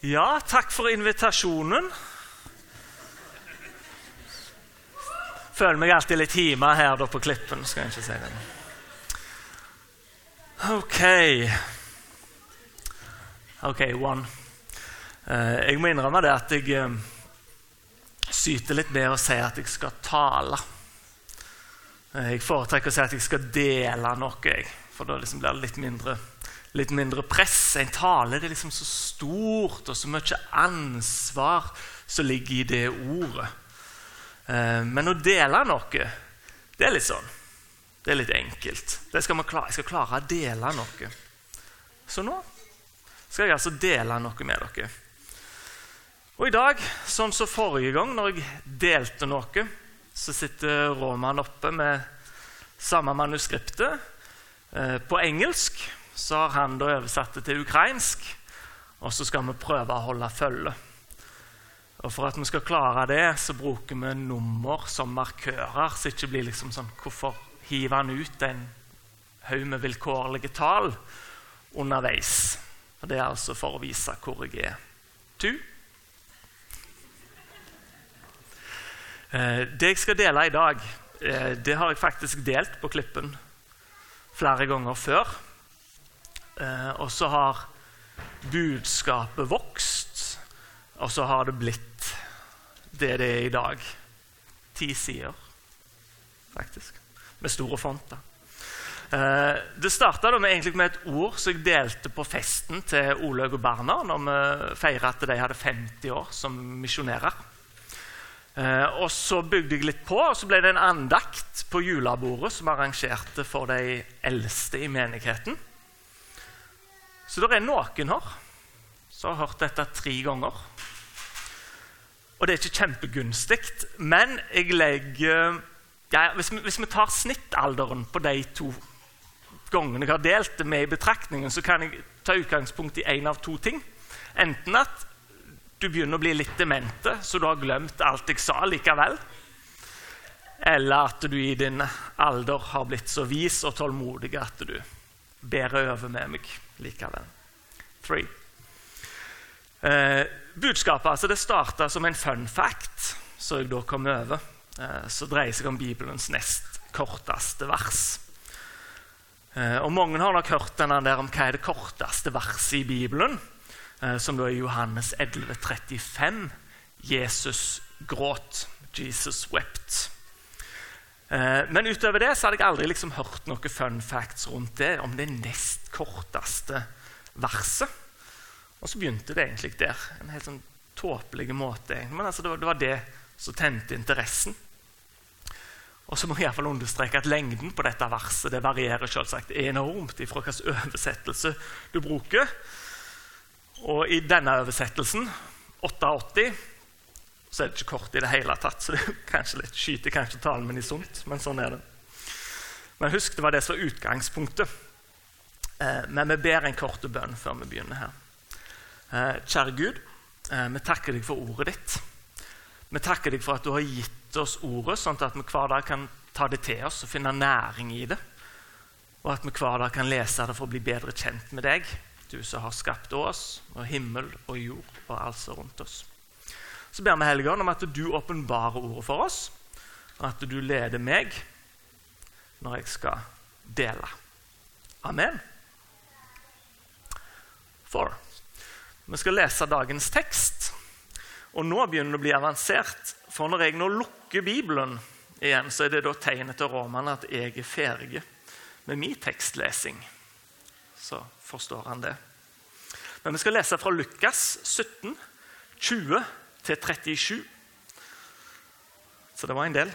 Ja, takk for invitasjonen. Føler meg alltid litt hjemme her da, på Klippen. skal jeg ikke si det. OK. OK, one. Eh, jeg må innrømme det at jeg eh, syter litt med å si at jeg skal tale. Eh, jeg foretrekker å si at jeg skal dele noe, for da liksom blir det litt mindre litt mindre press. En tale det er liksom så stort og så mye ansvar som ligger i det ordet. Eh, men å dele noe, det er litt sånn. Det er litt enkelt. Skal klare, jeg skal klare å dele noe. Så nå skal jeg altså dele noe med dere. Og i dag, sånn som forrige gang, når jeg delte noe, så sitter Roman oppe med samme manuskriptet eh, på engelsk så har han da oversatt det til ukrainsk. Og så skal vi prøve å holde følge. Og For at vi skal klare det, så bruker vi nummer som markører. Så det ikke blir liksom sånn Hvorfor hiver han ut en haug med vilkårlige tall underveis? Og Det er altså for å vise hvor jeg er. Tu. Eh, det jeg skal dele i dag, eh, det har jeg faktisk delt på Klippen flere ganger før. Eh, og så har budskapet vokst, og så har det blitt det det er i dag. Ti sider, faktisk, med store fonter. Eh, det starta med, med, et ord som jeg delte på festen til Olaug og Berna når vi feira at de hadde 50 år som misjonærer. Eh, og Så bygde jeg litt på, og så ble det en andakt på julebordet som arrangerte for de eldste i menigheten. Så det er noen her som har hørt dette tre ganger. Og det er ikke kjempegunstig, men jeg legger ja, hvis, vi, hvis, vi, tar snittalderen på de to gangene jeg har delt det med i betraktningen, så kan jeg ta utgangspunkt i én av to ting. Enten at du begynner å bli litt demente, så du har glemt alt jeg sa likevel. Eller at du i din alder har blitt så vis og tålmodig at du bærer over med meg likevel. Three. Eh, budskapet altså, det starta som en fun fact, som jeg da kom over. Eh, som dreier seg om Bibelens nest korteste vers. Eh, og Mange har nok hørt denne der om hva er det korteste verset i Bibelen, eh, som da er Johannes 11, 35. Jesus gråt. Jesus wept. Eh, men utover det så hadde jeg aldri liksom hørt noen fun facts rundt det, om det nest korteste verset. Og så begynte det egentlig der. En helt sånn tåpelig måte. Men altså, det, var, det, var, det som tente interessen. Og så må jeg i fall understreke at Lengden på dette verset det varierer selvsagt enormt ifra hvilken oversettelse du bruker. Og i denne oversettelsen, 88, så er det ikke kort i det hele tatt. Så det er kanskje litt, skyter kanskje talen min i sunt, men sånn er det. Men husk, det var det som var utgangspunktet. Eh, men vi ber en kort bønn før vi begynner her. Eh, kjære Gud, eh, vi takker deg for ordet ditt. Vi takker deg for at du har gitt oss ordet, sånn at vi hver dag kan ta det til oss og finne næring i det. Og at vi hver dag kan lese det for å bli bedre kjent med deg, du som har skapt oss og himmel og jord og alt som rundt oss. Så ber vi Helligånd om at du åpenbarer ordet for oss, og at du leder meg når jeg skal dele. Amen. For. Vi skal lese dagens tekst. Og nå begynner det å bli avansert. For når jeg nå lukker Bibelen igjen, så er det da tegnet til romerne at jeg er ferdig med min tekstlesing. Så forstår han det. Men vi skal lese fra Lukas 17, 20 til 37. Så det var en del.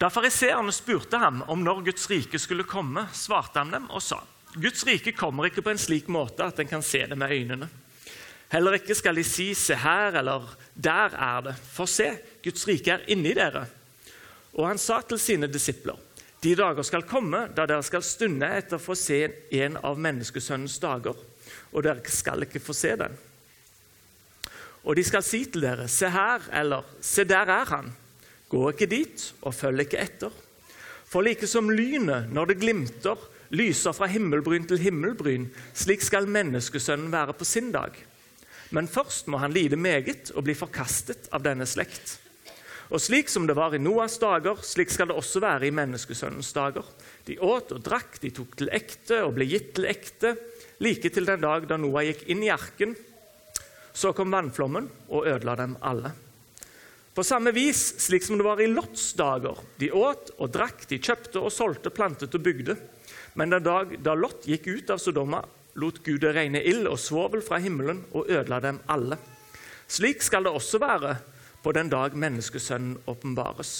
Da fariseerne spurte ham om når Guds rike skulle komme, svarte han dem og sa Guds rike kommer ikke på en slik måte at en kan se det med øynene. Heller ikke skal de si 'se her' eller 'der er det'. For se, Guds rike er inni dere. Og han sa til sine disipler.: De dager skal komme da dere skal stunde etter å få se en av menneskesønnens dager, og dere skal ikke få se den. Og de skal si til dere, se her, eller se der er han. Gå ikke dit, og følg ikke etter. For like som lynet, når det glimter, lyser fra himmelbryn til himmelbryn, slik skal menneskesønnen være på sin dag. Men først må han lide meget og bli forkastet av denne slekt. Og slik som det var i Noas dager, slik skal det også være i menneskesønnens dager. De åt og drakk, de tok til ekte og ble gitt til ekte, like til den dag da Noah gikk inn i arken. Så kom vannflommen og ødela dem alle. På samme vis, slik som det var i Lots dager. De åt og drakk, de kjøpte og solgte, plantet og bygde. Men den dag da Lot gikk ut av Sodoma, lot Gud det regne ild og svovel fra himmelen og ødela dem alle. Slik skal det også være på den dag menneskesønnen åpenbares.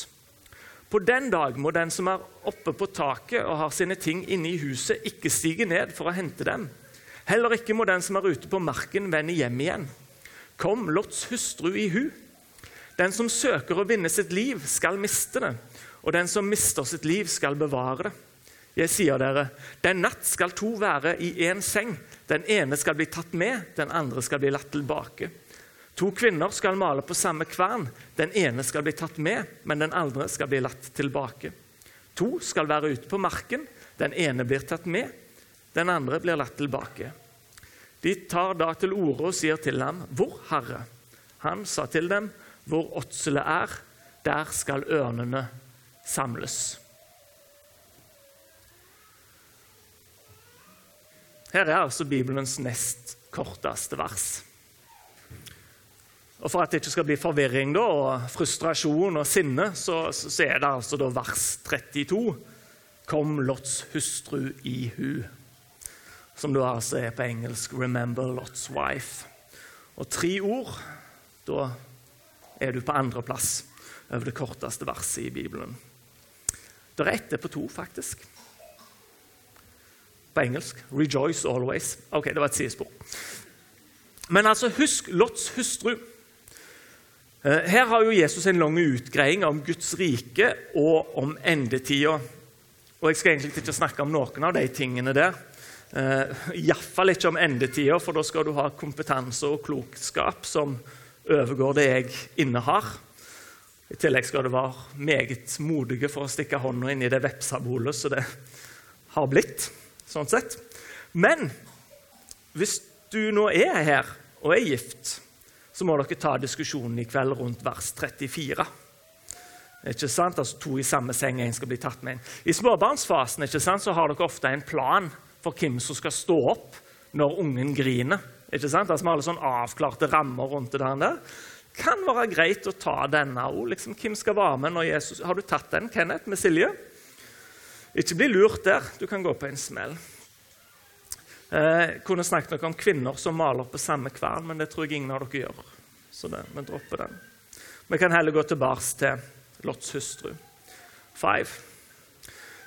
På den dag må den som er oppe på taket og har sine ting inne i huset, ikke stige ned for å hente dem. Heller ikke må den som er ute på marken, vende hjem igjen. Kom, Lots hustru i hu. Den som søker å vinne sitt liv, skal miste det, og den som mister sitt liv, skal bevare det. Jeg sier dere, den natt skal to være i én seng. Den ene skal bli tatt med, den andre skal bli latt tilbake. To kvinner skal male på samme kvern. Den ene skal bli tatt med, men den andre skal bli latt tilbake. To skal være ute på marken. Den ene blir tatt med, den andre blir latt tilbake. De tar da til orde og sier til ham, 'Hvor, Herre?' Han sa til dem, 'Hvor åtselet er, der skal ørnene samles'. Her er altså Bibelens nest korteste vers. Og For at det ikke skal bli forvirring da, og frustrasjon og sinne, så, så er det altså da vers 32. Kom Lots hustru i hu. Som da altså er på engelsk 'Remember Lots wife'. Og tre ord, da er du på andreplass over det korteste verset i Bibelen. Det er ett på to, faktisk. På engelsk 'Rejoice always'. Ok, det var et sidespor. Men altså, husk Lots hustru. Eh, her har jo Jesus en lang utgreiing om Guds rike og om endetida. Og Jeg skal egentlig ikke snakke om noen av de tingene der. Uh, Iallfall ikke om endetida, for da skal du ha kompetanse og klokskap som overgår det jeg innehar. I tillegg skal du være meget modige for å stikke hånda inn i det vepsabolet som det har blitt. sånn sett. Men hvis du nå er her og er gift, så må dere ta diskusjonen i kveld rundt vers 34. Ikke sant? Altså To i samme seng, én skal bli tatt med inn. I småbarnsfasen ikke sant, så har dere ofte en plan for hvem som skal stå opp når ungen griner. Ikke sant? Altså Med alle sånne avklarte rammer rundt det der. kan være greit å ta denne òg. Liksom, hvem skal være med når Jesus Har du tatt den, Kenneth, med Silje? Ikke bli lurt der. Du kan gå på en smell. Eh, kunne snakket noe om kvinner som maler på samme kvern, men det tror jeg ingen av dere gjør. Så det, vi dropper den. Vi kan heller gå tilbake til Lots hustru. Five.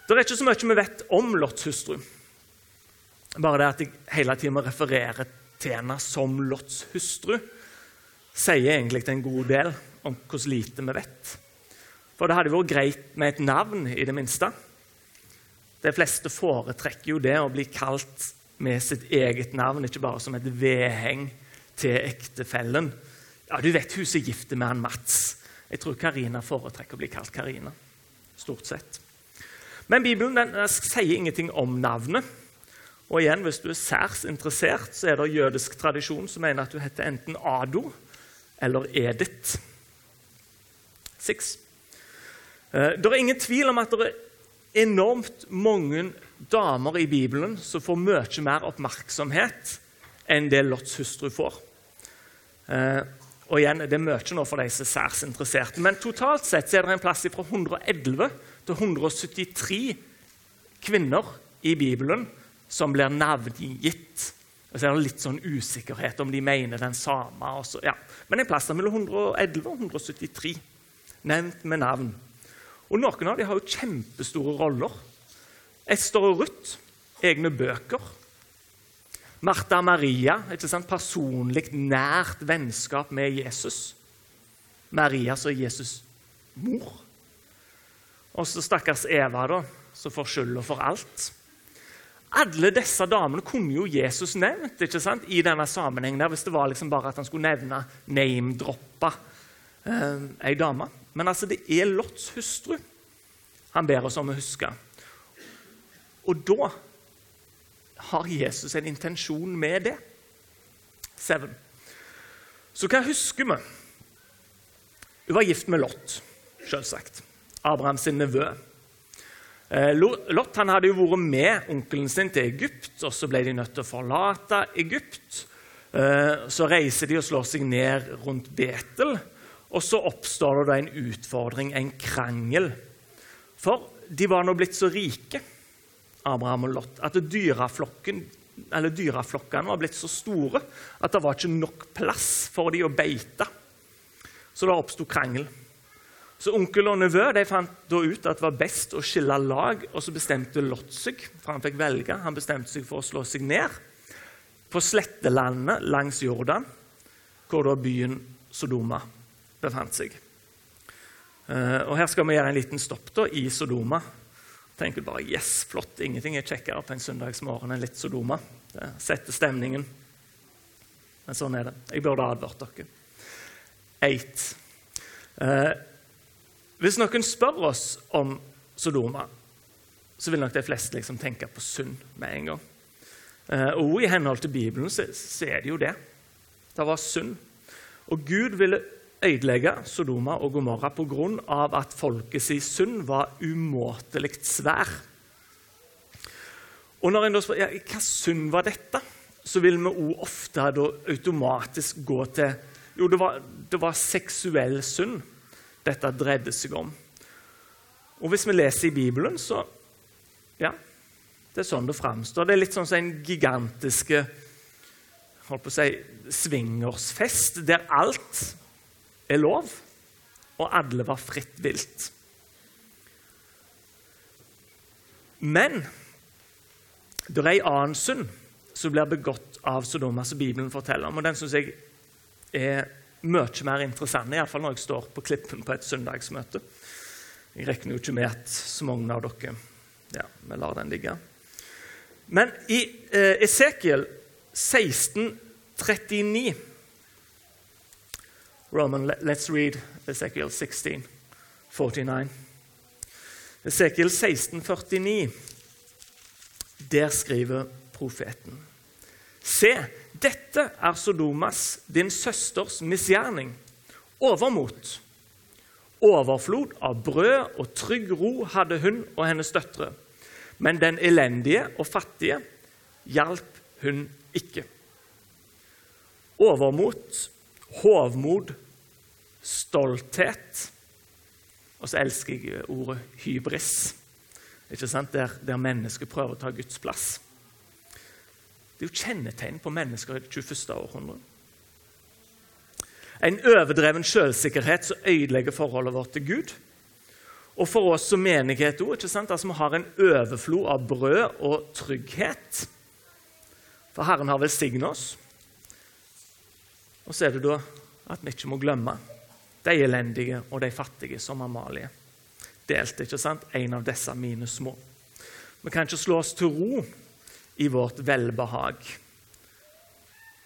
Det er ikke så mye vi vet om Lots hustru. Bare det at jeg hele tiden må referere til henne som Lots hustru, sier egentlig en god del om hvor lite vi vet. For det hadde vært greit med et navn, i det minste. De fleste foretrekker jo det å bli kalt med sitt eget navn, ikke bare som et vedheng til ektefellen. Ja, du vet hun som med han Mats. Jeg tror Karina foretrekker å bli kalt Karina. Stort sett. Men Bibelen den, den sier ingenting om navnet. Og igjen, Hvis du er særs interessert, så er det jødisk tradisjon som mener at du heter enten Ado eller Edith. Six. Eh, det er ingen tvil om at det er enormt mange damer i Bibelen som får mye mer oppmerksomhet enn det Lots hustru får. Eh, og igjen, Det er mye nå for de som er særs interesserte. Men totalt sett er det en plass fra 111 til 173 kvinner i Bibelen som blir navngitt. Og så er det litt sånn usikkerhet om de mener den samme. Også, ja. Men en plass mellom 111 og 173 nevnt med navn. Og Noen av dem har jo kjempestore roller. Ester og Ruth, egne bøker. Martha og Maria, personlig, nært vennskap med Jesus. Maria som Jesus' mor. Og så stakkars Eva, da, som får skylda for alt. Alle disse damene kunne jo Jesus nevnt ikke sant? i denne sammenhengen der, hvis det var liksom bare at han skulle nevne name-droppa eh, ei dame. Men altså, det er Lots hustru han ber oss om å huske. Og da har Jesus en intensjon med det. Seven. Så hva husker vi? Hun var gift med Lot, selvsagt. Abrahams nevø. Eh, Lot han hadde jo vært med onkelen sin til Egypt, og så ble de nødt til å forlate Egypt. Eh, så reiser de og slår seg ned rundt Betel, og så oppstår det en utfordring, en krangel. For de var nå blitt så rike, Abraham og Lot, at dyraflokken eller dyraflokkene var blitt så store at det var ikke nok plass for dem å beite. Så det oppsto krangel. Så Onkel og nevø fant da ut at det var best å skille lag, og så bestemte Lot seg for han fikk velge. Han bestemte seg for å slå seg ned på slettelandet langs Jordan, hvor da byen Sodoma befant seg. Eh, og Her skal vi gjøre en liten stopp da, i Sodoma tenker bare yes, flott, ingenting er kjekkere på en søndagsmorgen enn litt Sodoma. Det setter stemningen. Men sånn er det. Jeg burde advart dere. Eight. Eh, hvis noen spør oss om Sodoma, så vil nok de fleste liksom tenke på synd med en gang. Eh, og i henhold til Bibelen så, så er det jo det. Det var synd. Og Gud ville ødelegge Sodoma og Gomorra pga. at folkets synd var umåtelig svær. Og når en da spør ja, hva synd var dette, så vil vi òg ofte automatisk gå til Jo, det var, det var seksuell synd dette dreide seg om. Og hvis vi leser i Bibelen, så Ja, det er sånn det framstår. Det er litt sånn som en gigantiske holdt på å si, swingersfest der alt er lov, og alle var fritt vilt. Men det er ei annen synd som blir begått av Sodoma, som Bibelen forteller om. og Den syns jeg er mye mer interessant, iallfall når jeg står på klippen på et søndagsmøte. Jeg regner jo ikke med at så mange av dere Ja, vi lar den ligge. Men i eh, Esekiel 16, 39 Roman, let's read Ezekiel 16, 49. Ezekiel 16, 49. Der skriver profeten. Se, dette er Sodomas, din søsters misgjerning. Overmot. Overflod av brød og trygg ro hadde hun og hennes døtre. Men den elendige og fattige hjalp hun ikke. Overmot hovmod, stolthet. Og så elsker jeg ordet hybris, ikke sant? Der, der mennesket prøver å ta Guds plass. Det er jo kjennetegn på mennesker i det 21. århundre. En overdreven selvsikkerhet som ødelegger forholdet vårt til Gud. Og for oss som menighet òg. Altså, vi har en overflod av brød og trygghet. For Herren har velsignet oss. Og så er det da at vi ikke må glemme de elendige og de fattige, som Amalie delte. ikke sant? En av disse mine små. Vi kan ikke slå oss til ro i vårt velbehag.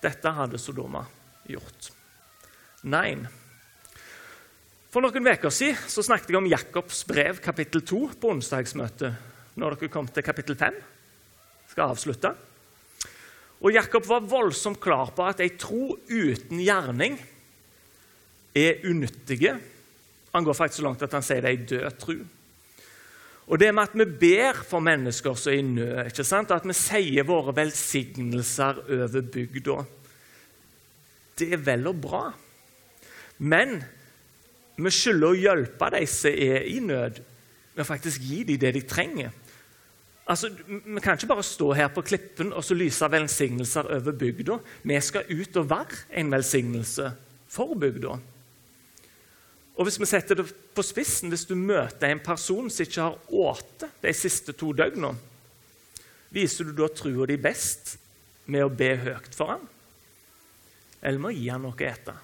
Dette hadde Sodoma gjort. Nei. For noen uker siden så snakket jeg om Jakobs brev, kapittel 2, på onsdagsmøtet. Når dere kom til kapittel 5. Skal avslutte. Og Jakob var voldsomt klar på at ei tro uten gjerning er unyttige. Han går faktisk så langt at han sier det er ei død tro. Og det med at vi ber for mennesker som er i nød, ikke sant? at vi sier våre velsignelser over bygda, det er vel og bra. Men vi skylder å hjelpe de som er i nød, med å faktisk gi dem det de trenger. Altså, Vi kan ikke bare stå her på klippen og så lyse velsignelser over bygda. Vi skal ut og være en velsignelse for bygda. Og hvis vi setter det på spissen, hvis du møter en person som ikke har spist de siste to døgnene, viser du da trua di best med å be høyt for ham? Eller med å gi ham noe å ete?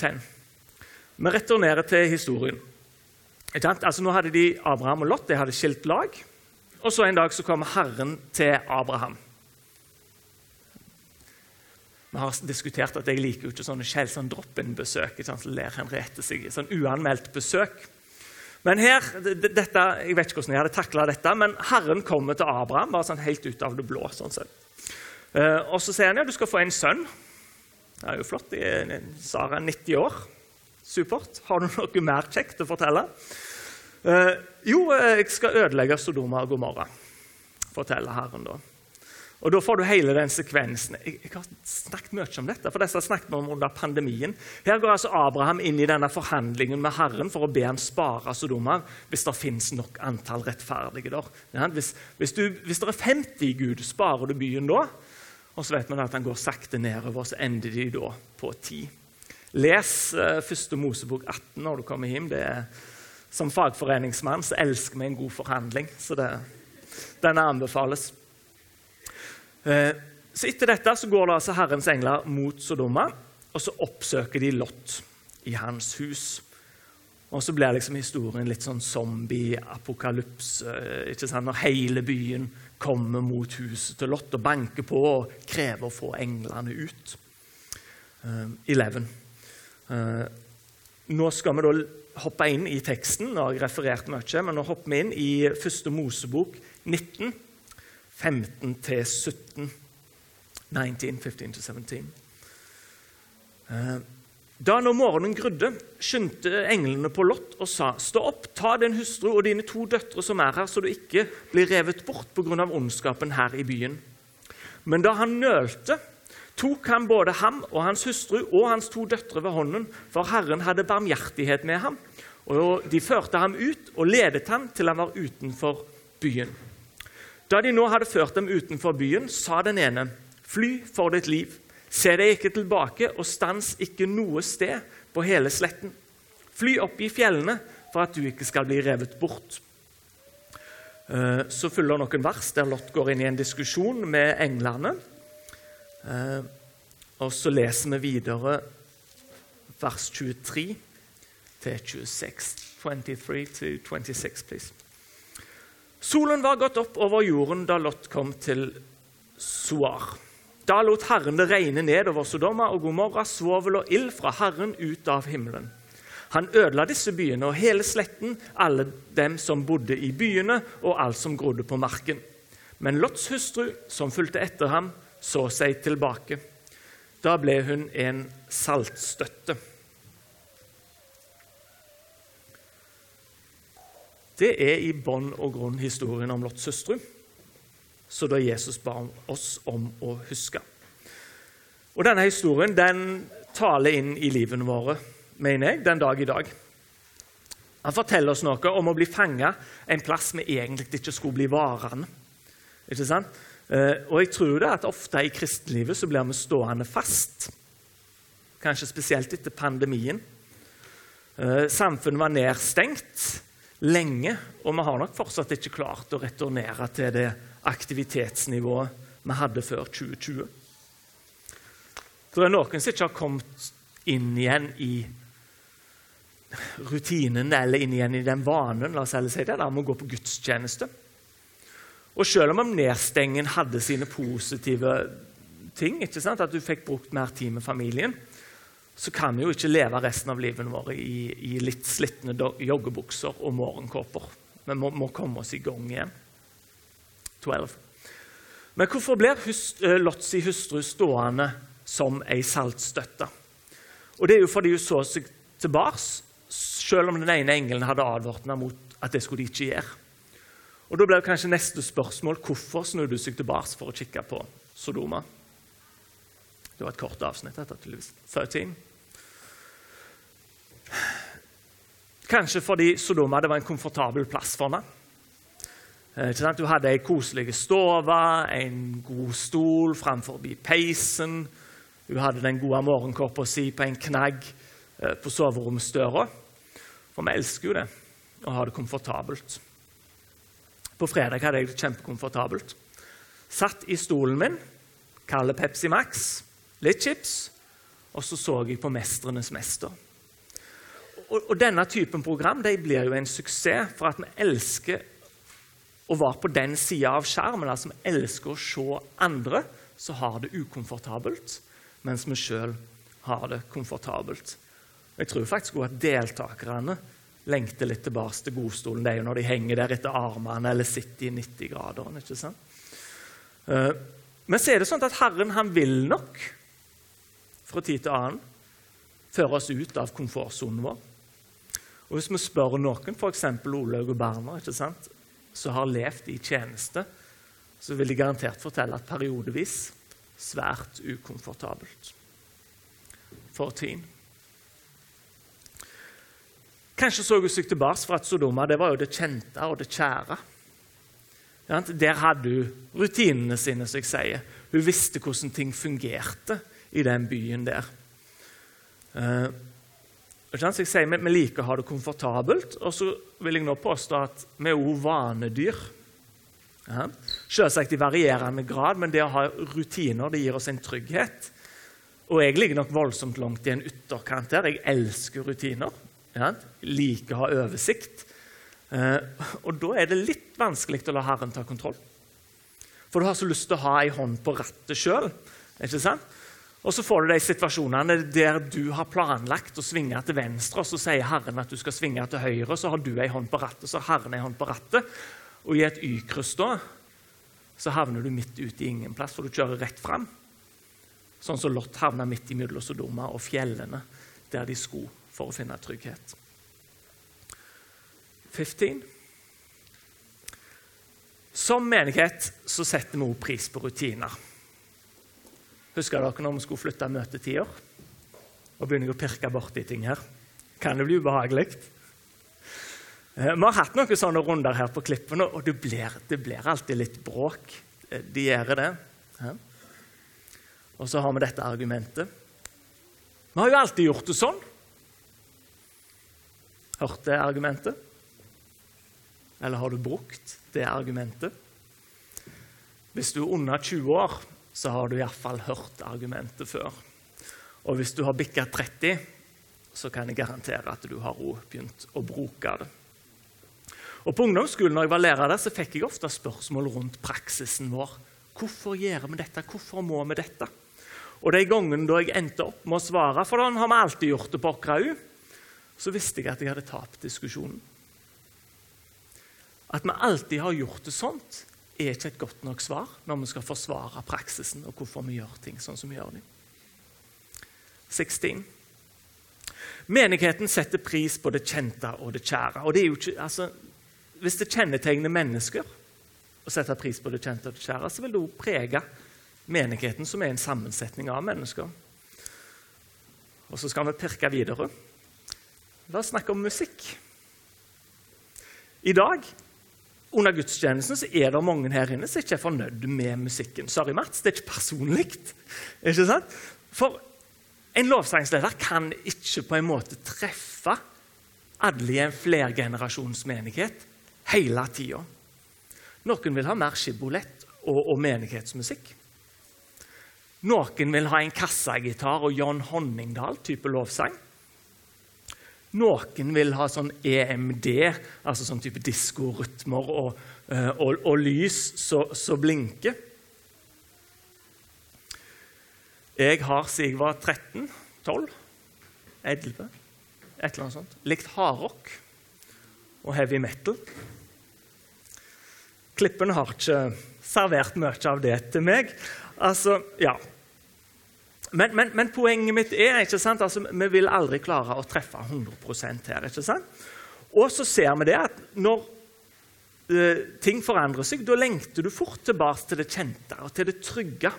Ten. Vi returnerer til historien. Altså, nå hadde de Abraham og Lot de hadde skilt lag. Og så En dag så kom Herren til Abraham. Vi har diskutert at jeg liker jo ikke sånne sånn drop-in-besøk. Så ler Henriette sånn uanmeldt besøk. Men her, dette, Jeg vet ikke hvordan jeg hadde takla dette, men Herren kommer til Abraham bare sånn helt ut av det blå. sånn. Eh, og Så sier han ja, du skal få en sønn. Det er jo flott. Sara er 90 år. Supert. Har du noe mer kjekt å fortelle? Eh, jo, jeg skal ødelegge Sodoma og Gomorra, forteller Herren da. Og Da får du hele den sekvensen. Jeg, jeg har snakket mye om dette, for dette har snakket om under pandemien. Her går altså Abraham inn i denne forhandlingen med Herren for å be han spare Sodomar, hvis det finnes nok antall rettferdige der. Hvis, hvis, du, hvis det er 50 Gud, sparer du byen da? Og så vet man at han går sakte nedover, så ender de da på 10. Les uh, første Mosebok 18 når du kommer hjem. Det er, som fagforeningsmann så elsker vi en god forhandling, så det, denne anbefales. Eh, så Etter dette så går det altså Herrens engler mot Sodoma, og så oppsøker de Lot i hans hus. Og så blir liksom historien litt sånn zombie-apokalypse. Når hele byen kommer mot huset til Lot og banker på og krever å få englene ut. Uh, Eleven. Uh, nå skal vi da hoppe inn i teksten. Nå har jeg referert mye, men nå hopper vi inn i første Mosebok 19. 15 til 17. 19, 15 til 17. Eh, da når morgenen grudde, skyndte englene på Lot og sa:" Stå opp, ta din hustru og dine to døtre som er her, så du ikke blir revet bort pga. ondskapen her i byen. Men da han nølte, tok han både ham og hans hustru og hans to døtre ved hånden, for Herren hadde barmhjertighet med ham. Og De førte ham ut og ledet ham til han var utenfor byen. Da de nå hadde ført dem utenfor byen, sa den ene, 'Fly for ditt liv. Se deg ikke tilbake, og stans ikke noe sted på hele sletten.' 'Fly opp i fjellene for at du ikke skal bli revet bort.' Eh, så følger noen vers der Lot går inn i en diskusjon med englene. Eh, og så leser vi videre vers 23 til 26. 23 til 26, please. Solen var gått opp over jorden da Lot kom til Soar. Da lot Herren det regne ned over Sodoma og Gomorra, svovel og ild fra Herren ut av himmelen. Han ødela disse byene og hele sletten, alle dem som bodde i byene, og alt som grodde på marken. Men Lots hustru, som fulgte etter ham, så seg tilbake. Da ble hun en saltstøtte. Det er i bånn og grunn historien om Lots søstre, så da Jesus ba oss om å huske. Og Denne historien den taler inn i livene våre, mener jeg, den dag i dag. Han forteller oss noe om å bli fanga en plass vi egentlig ikke skulle bli varende. Ikke sant? Eh, og jeg tror det at ofte i kristenlivet så blir vi stående fast. Kanskje spesielt etter pandemien. Eh, samfunnet var nedstengt lenge, og vi har nok fortsatt ikke klart å returnere til det aktivitetsnivået vi hadde før 2020. Det er noen som ikke har kommet inn igjen i rutinen eller inn igjen i den vanen la oss heller si det, der med å gå på gudstjeneste. Og selv om nedstengen hadde sine positive ting, at du fikk brukt mer tid med familien, så kan vi jo ikke leve resten av livet vårt i, i litt slitne joggebukser og morgenkåper. Vi må, må, komme oss i gang igjen. 12. Men hvorfor blir hust, eh, Lots hustru stående som ei saltstøtte? Og Det er jo fordi hun så seg tilbake, selv om den ene engelen hadde advart henne mot at det skulle de ikke gjøre. Og Da blir kanskje neste spørsmål hvorfor snudde hun seg tilbake for å kikke på Sodoma. Det var et kort avsnitt. etter 13. Kanskje fordi Sodoma var en komfortabel plass for henne. Eh, du hadde ei koselig stove, en god stol framfor peisen. Hun hadde den gode morgenkåpa si på en knagg eh, på soveromsdøra. For vi elsker jo det, å ha det komfortabelt. På fredag hadde jeg det kjempekomfortabelt. Satt i stolen min, kalde Pepsi Max, litt chips, og så så jeg på 'Mestrenes mester' og, og, denne typen program de blir jo en suksess for at vi elsker å være på den sida av skjermen. altså Vi elsker å se andre som har det ukomfortabelt, mens vi sjøl har det komfortabelt. Jeg tror faktisk også at deltakerne lengter litt tilbake til godstolen det er jo når de henger der etter armene eller sitter i 90-graderen. ikke sant? Eh, men så er det sånn at Herren han vil nok fra tid til annen føre oss ut av komfortsonen vår. Og Hvis vi spør noen, f.eks. Olaug og Berner, ikke sant, som har levd i tjeneste, så vil de garantert fortelle at periodevis svært ukomfortabelt. For tiden. Kanskje så hun seg tilbake for at Sodoma det var jo det kjente og det kjære. Der hadde hun rutinene sine, som jeg sier. Hun visste hvordan ting fungerte i den byen der. Så jeg sier, Vi liker å ha det komfortabelt, og så vil jeg nå påstå at vi er også vanedyr. Ja. Selvsagt i varierende grad, men det å ha rutiner det gir oss en trygghet. Og jeg ligger nok voldsomt langt i en ytterkant her. Jeg elsker rutiner. Ja. Liker å ha oversikt. Eh, og da er det litt vanskelig å la Herren ta kontroll. For du har så lyst til å ha ei hånd på rattet sjøl. Og så får du de situasjonene der du har planlagt å svinge til venstre, og så sier Herren at du skal svinge til høyre, så har du ei hånd på rattet, så har Herren ei hånd på rattet. Og i et Y-kryss da, så havner du midt ute i ingen plass, for du kjører rett fram. Sånn som Lot havna midt imellom Sodoma og fjellene, der de skulle for å finne trygghet. 15. Som menighet så setter vi også pris på rutiner. Husker dere når vi skulle flytte møtetider? Og begynner jeg å pirke borti ting her. Kan det bli ubehagelig? Eh, vi har hatt noen sånne runder her på klippene, og det blir, det blir alltid litt bråk. Eh, de gjør det. Og så har vi dette argumentet. Vi har jo alltid gjort det sånn. Hørt det argumentet? Eller har du brukt det argumentet? Hvis du er under 20 år, så har du iallfall hørt argumentet før. Og hvis du har bikka 30, så kan jeg garantere at du har begynt å bruke det. Og På ungdomsskolen når jeg var lærer der, så fikk jeg ofte spørsmål rundt praksisen vår. Hvorfor gjør vi dette? Hvorfor må vi dette? Og De gangene da jeg endte opp med å svare, for den har vi alltid gjort det på Åkrau, så visste jeg at jeg hadde tapt diskusjonen. At vi alltid har gjort det sånt, er ikke et godt nok svar når vi skal forsvare praksisen og hvorfor vi gjør ting sånn som vi gjør dem. 16. Menigheten setter pris på det kjente og det kjære. Og det ikke, altså, hvis det kjennetegner mennesker å sette pris på det kjente og det kjære, så vil det også prege menigheten, som er en sammensetning av mennesker. Og så skal vi pirke videre. La oss snakke om musikk. I dag under gudstjenesten så er det mange her inne som ikke er fornøyd med musikken. Sorry, Mats, det er ikke personlig. Ikke sant? For en lovsangsleder kan ikke på en måte treffe alle i en flergenerasjonsmenighet hele tida. Noen vil ha mer skibolett og, og menighetsmusikk. Noen vil ha en kassagitar og John Honningdal-type lovsang. Noen vil ha sånn EMD, altså sånn type diskorytmer og, eh, og, og, lys som blinker. Jeg har siden jeg var 13, 12, 11, et eller annet sånt, likt hardrock og heavy metal. Klippen har ikke servert mye av det til meg. Altså, ja, men, men, men, poenget mitt er ikke sant, altså, vi vil aldri klare å treffe 100 her. ikke sant? Og så ser vi det at når uh, ting forandrer seg, da lengter du fort tilbake til det kjente og til det trygge.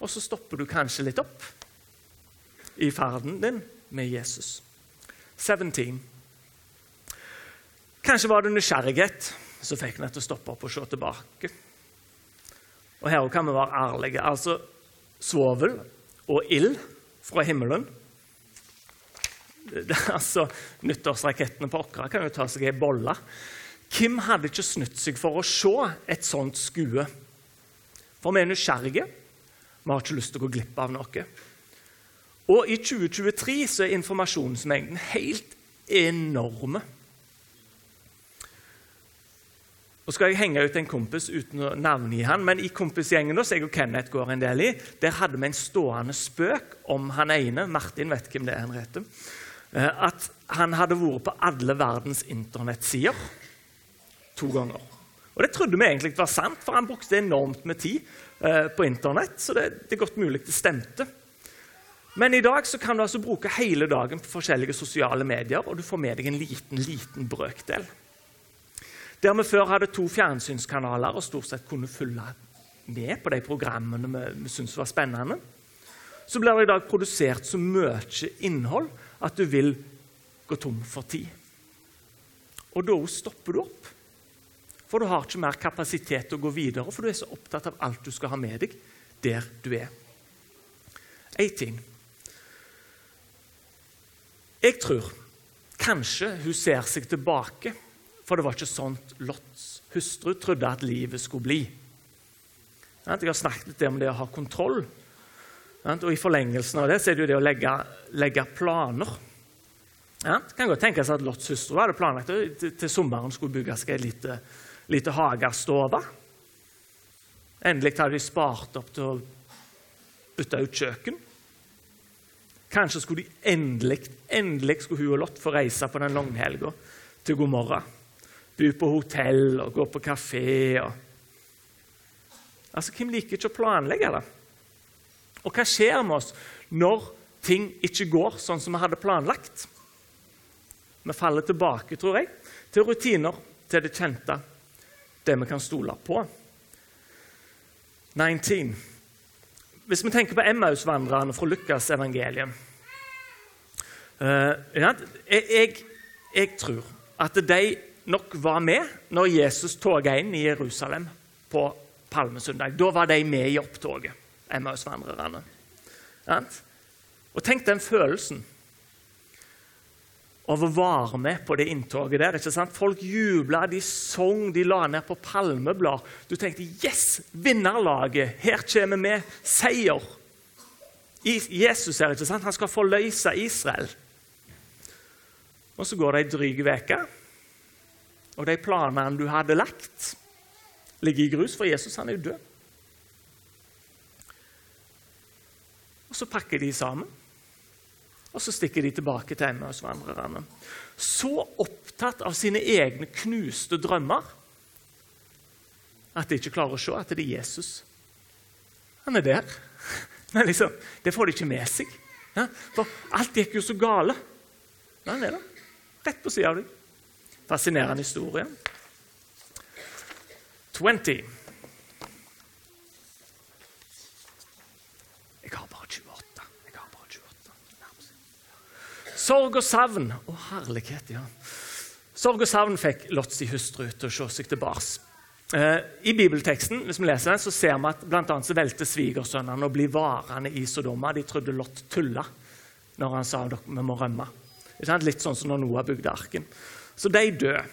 Og så stopper du kanskje litt opp i ferden din med Jesus. 17. Kanskje var det nysgjerrighet som fikk meg til å stoppe opp og se tilbake. Og her kan vi være ærlige. Altså, svovel og ild fra himmelen. Det, altså, Nyttårsrakettene på Åkra kan jo ta seg ei bolle. Hvem hadde ikke snytt seg for å se et sånt skue? For vi er nysgjerrige. Vi har ikke lyst til å gå glipp av noe. Og i 2023 så er informasjonsmengden helt enorme. Og skal jeg henge ut en kompis uten å navngi han, men i kompisgjengen som jeg og Kenneth går en del i, der hadde vi en stående spøk om han ene Martin vet hvem det er han eh, at han hadde vært på alle verdens internettsider to ganger. Og Det trodde vi egentlig var sant, for han brukte enormt med tid eh, på Internett. så det, det er godt mulig det stemte. Men i dag så kan du altså bruke hele dagen på forskjellige sosiale medier, og du får med deg en liten, liten brøkdel. Der vi før hadde to fjernsynskanaler og stort sett kunne følge med på de programmene vi, syntes var spennende, så blir det i dag produsert så mye innhold at du vil gå tom for tid. Og da stopper du opp. For du har ikke mer kapasitet til å gå videre, for du er så opptatt av alt du skal ha med deg der du er. Én ting. Jeg tror kanskje hun ser seg tilbake, for det var ikke sånn Lots hustru trodde at livet skulle bli. Jeg har snakket litt om det å ha kontroll. Og I forlengelsen av det så er det jo det å legge, legge planer. Det kan godt tenkes at Lots hustru hadde planlagt at til, sommeren skulle bygge seg en lite, lite hagestove. Endelig hadde de spart opp til å bytte ut kjøkken. Kanskje skulle de endelig, endelig skulle hun og Lott få reise på den langhelga til Gomorra. Bo på hotell og gå på kafé. Og... Altså, Hvem liker ikke å planlegge det? Og hva skjer med oss når ting ikke går sånn som vi hadde planlagt? Vi faller tilbake, tror jeg, til rutiner, til det kjente, det vi kan stole på. 19. Hvis vi tenker på Emmaus-vandrerne fra Lukas' evangelium uh, jeg, jeg, jeg, tror at de nok var med når Jesus tog inn i Jerusalem på palmesøndag. Da var de med i opptoget, Emmaus-vandrerne. Og tenk den følelsen av å være med på det inntoget der. ikke sant? Folk jubla, de sang, de la ned på palmeblad. Du tenkte 'Yes! Vinnerlaget! Her kommer vi! Seier!' Jesus her, ikke sant? Han skal forløse Israel. Og så går det ei dryg uke, og de planene du hadde lagt, ligger i grus, for Jesus han er jo død. Og så pakker de sammen og så stikker de tilbake til Emmausvandrerne. Så opptatt av sine egne knuste drømmer at de ikke klarer å se at det er Jesus. Han er der. Men liksom, det får de ikke med seg. For alt gikk jo så gale. Men han er der. Rett på sida av deg. Fascinerende historie. 20. Sorg og savn. Å, herlighet, ja. Sorg og savn fikk Lots hustru til å se seg tilbake. Eh, I bibelteksten hvis vi leser den, så ser vi at blant annet så velte svigersønnene å bli varende i Sodoma. De trodde Lot tulla når han sa at vi må rømme. Litt sånn som når Noah bygde arken. Så de døde.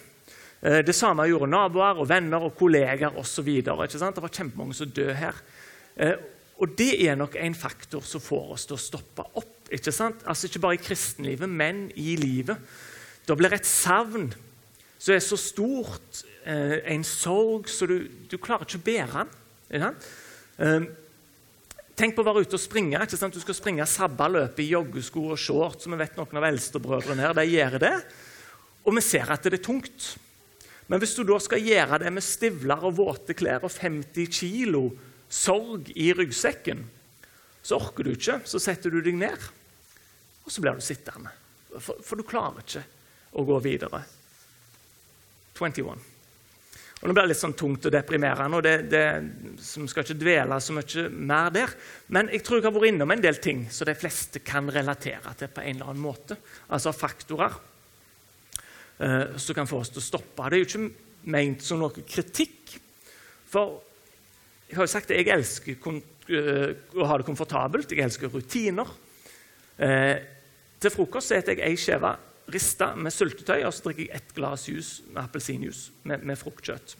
Eh, det samme gjorde naboer og venner og kolleger osv. Det var kjempemange som døde her. Eh, og det er nok en faktor som får oss til å stoppe opp ikke sant? Altså Ikke bare i kristenlivet, men i livet. Da blir et savn som er så stort, eh, en sorg, så du, du, klarer ikke å bære den. tenk på å være ute og springe. ikke sant? Du skal springe sabbaløpet i joggesko og shorts. Vi vet noen av eldstebrødrene her, de gjør det. Og vi ser at det er tungt. Men hvis du da skal gjøre det med stivler og våte klær og 50 kilo sorg i ryggsekken, så orker du ikke. Så setter du deg ned. Og så blir du sittende. For, for, du klarer ikke å gå videre. 21. Og Nå blir det litt sånn tungt og deprimerende, og det, det, som skal ikke dvele så mye mer der. Men jeg tror jeg har vært innom en del ting som de fleste kan relatere til på en eller annen måte. Altså faktorer uh, som kan få oss til å stoppe. Det er jo ikke ment som noe kritikk. For jeg har jo sagt at jeg elsker uh, å ha det komfortabelt. Jeg elsker rutiner. Eh, til frokost spiser jeg ei skive rista med syltetøy og så drikker jeg ett glass juice med appelsinjuice med, med, fruktkjøtt.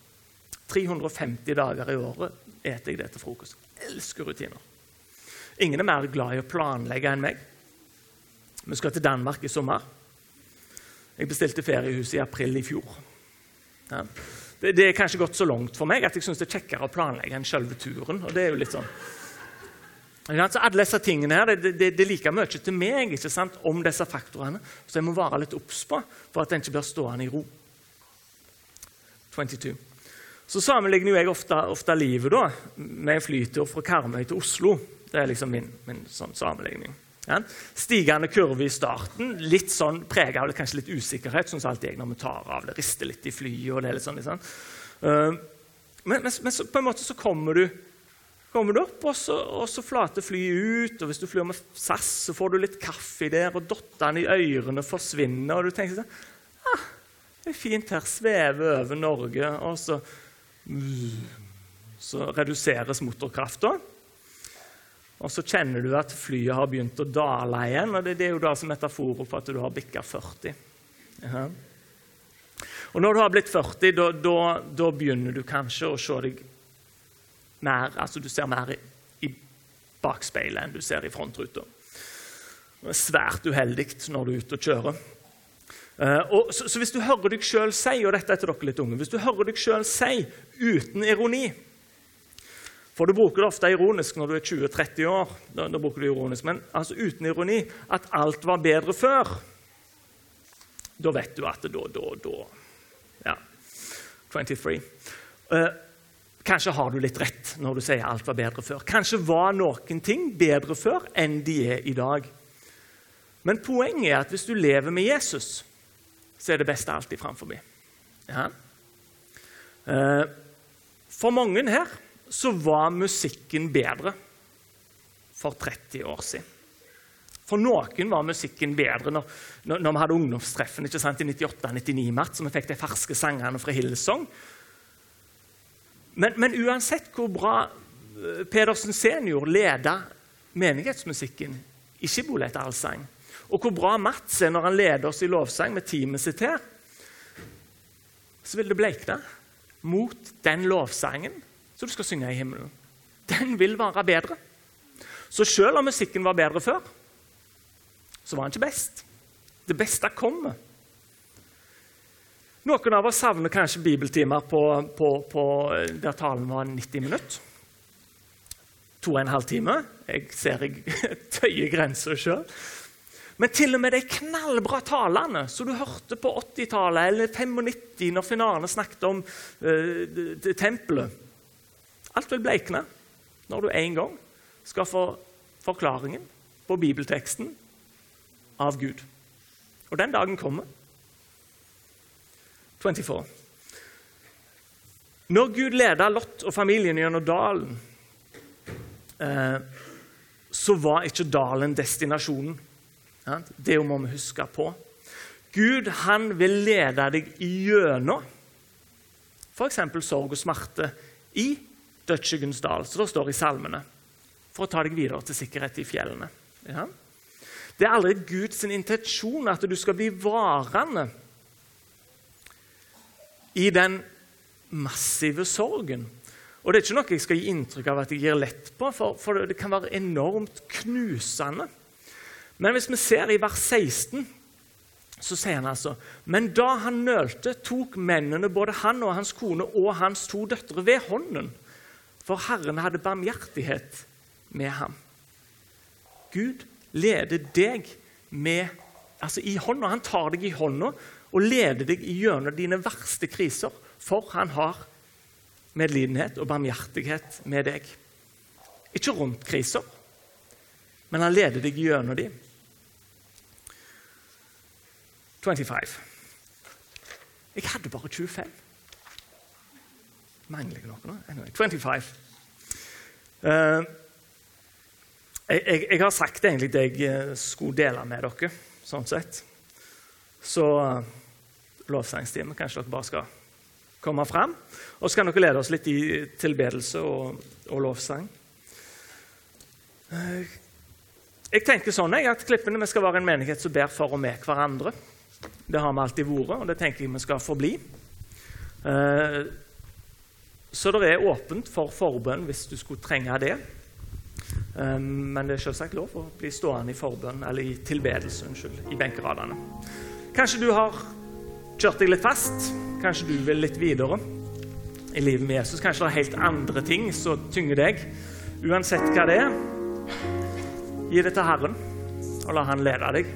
350 dager i året spiser jeg det til frokost. Jeg elsker rutiner. Ingen er mer glad i å planlegge enn meg. Vi skal til Danmark i sommer. Jeg bestilte feriehus i april i fjor. Ja. Det, det, er kanskje gått så langt for meg at jeg syns det er kjekkere å planlegge enn selve turen. og det er jo litt sånn så alle disse tingene her, det, det, det er like mye til meg ikke sant, om disse faktorene, så jeg må være litt obs på for at en ikke blir stående i ro. 22. Så sammenligner jeg ofte, ofte livet da, med en flytur fra Karmøy til Oslo. Det er liksom min, min sånn sammenligning. Ja. Stigende kurve i starten, litt sånn prega av kanskje litt usikkerhet. sånn som alltid jeg når vi tar av det, rister litt i flyet. og det er litt sånn, liksom. Uh, men, men, men så, på en måte så kommer du, kommer du opp, og så, og så, flater flyet ut. og Hvis du flyr med SAS, så får du litt kaffe der, og dottene i ørene forsvinner. og du tenker sånn ah, Det er fint her, svever over Norge. Og så, så reduseres motorkrafta. Og så kjenner du at flyet har begynt å dale igjen. og Det, er jo da som metaforer på at du har bikka 40. Ja. Og når du har blitt 40, da, begynner du kanskje å se deg mer altså Du ser mer i, i bakspeilet enn du ser i frontruta. Det er svært uheldig når du er ute og kjører. Uh, og, så, så, hvis du hører deg sjøl si og dette er til dere litt unge, hvis du hører deg selv si uten ironi for du bruker det ofte ironisk når du er 20-30 år. Da, da, bruker du ironisk, Men altså uten ironi at alt var bedre før. Da vet du at da, da, da Ja. 23. Uh, kanskje har du litt rett når du sier alt var bedre før. Kanskje var noen ting bedre før enn de er i dag. Men poenget er at hvis du lever med Jesus, så er det beste alltid framfor. Ja. Uh, for mange her så var musikken bedre for 30 år siden. For noen var musikken bedre når, når, vi hadde ungdomstreffen ikke sant, i 98-99 mars, så vi fikk de ferske sangene fra Hillsong. Men, men, uansett hvor bra eh, Pedersen senior leda menighetsmusikken i Skibolet allsang, og hvor bra Mats er når han leder oss i lovsang med teamet sitt her, så vil det bleikne mot den lovsangen som du skal synge i himmelen. Den vil være bedre. Så selv om musikken var bedre før, så var den ikke best. Det beste kommer. Noen av oss savner kanskje bibeltimer på, på, på, der talen var 90 minutter. To og en halv time. Jeg ser jeg tøyer grenser sjøl. Men til og med de knallbra talene som du hørte på 80-tallet eller 95 når finalen snakket om uh, tempelet Alt vil bleikne når du en gang skal få forklaringen på bibelteksten av Gud. Og den dagen kommer. 24. Når Gud leda Lot og familien gjennom dalen, eh, så var ikke dalen destinasjonen. Det må vi huske på. Gud han vil lede deg gjennom f.eks. sorg og smerte i dødsskyggens dal, som det står i salmene, for å ta deg videre til sikkerhet i fjellene. Ja. Det er aldri Guds intensjon at du skal bli varende i den massive sorgen. Og Det er ikke noe jeg skal gi inntrykk av at jeg gir lett på, for, for det kan være enormt knusende. Men hvis vi ser i vers 16, så sier han altså Men da han nølte, tok mennene både han og hans kone og hans to døtre ved hånden for Herren hadde barmhjertighet med ham. Gud leder deg med, altså i hånda. Han tar deg i hånda og leder deg gjennom dine verste kriser, for han har medlidenhet og barmhjertighet med deg. Ikke rundt kriser, men han leder deg gjennom dem. 25. Jeg hadde bare 25. Mangler jeg noe nå? Anyway, 25. Uh, jeg, jeg, jeg, har sagt egentlig det jeg eh, skulle dele med dere. sånn sett. Så uh, lovsangstime, kanskje dere bare skal komme fram. Og så kan dere lede oss litt i tilbedelse og, og lovsang. Uh, jeg tenker sånn jeg, at Klippene vi skal være en menighet som ber for og med hverandre. Det har vi alltid vært, og det tenker jeg vi skal forbli. Uh, så det er åpent for forbønn hvis du skulle trenge det. Um, men det er selvsagt lov å bli stående i forbønn, eller i tilbedelse, unnskyld, i benkeradene. Kanskje du har kjørt deg litt fast. Kanskje du vil litt videre i livet med Jesus. Kanskje det er helt andre ting som tynger deg. Uansett hva det er, gi det til Herren, og la Han lede deg.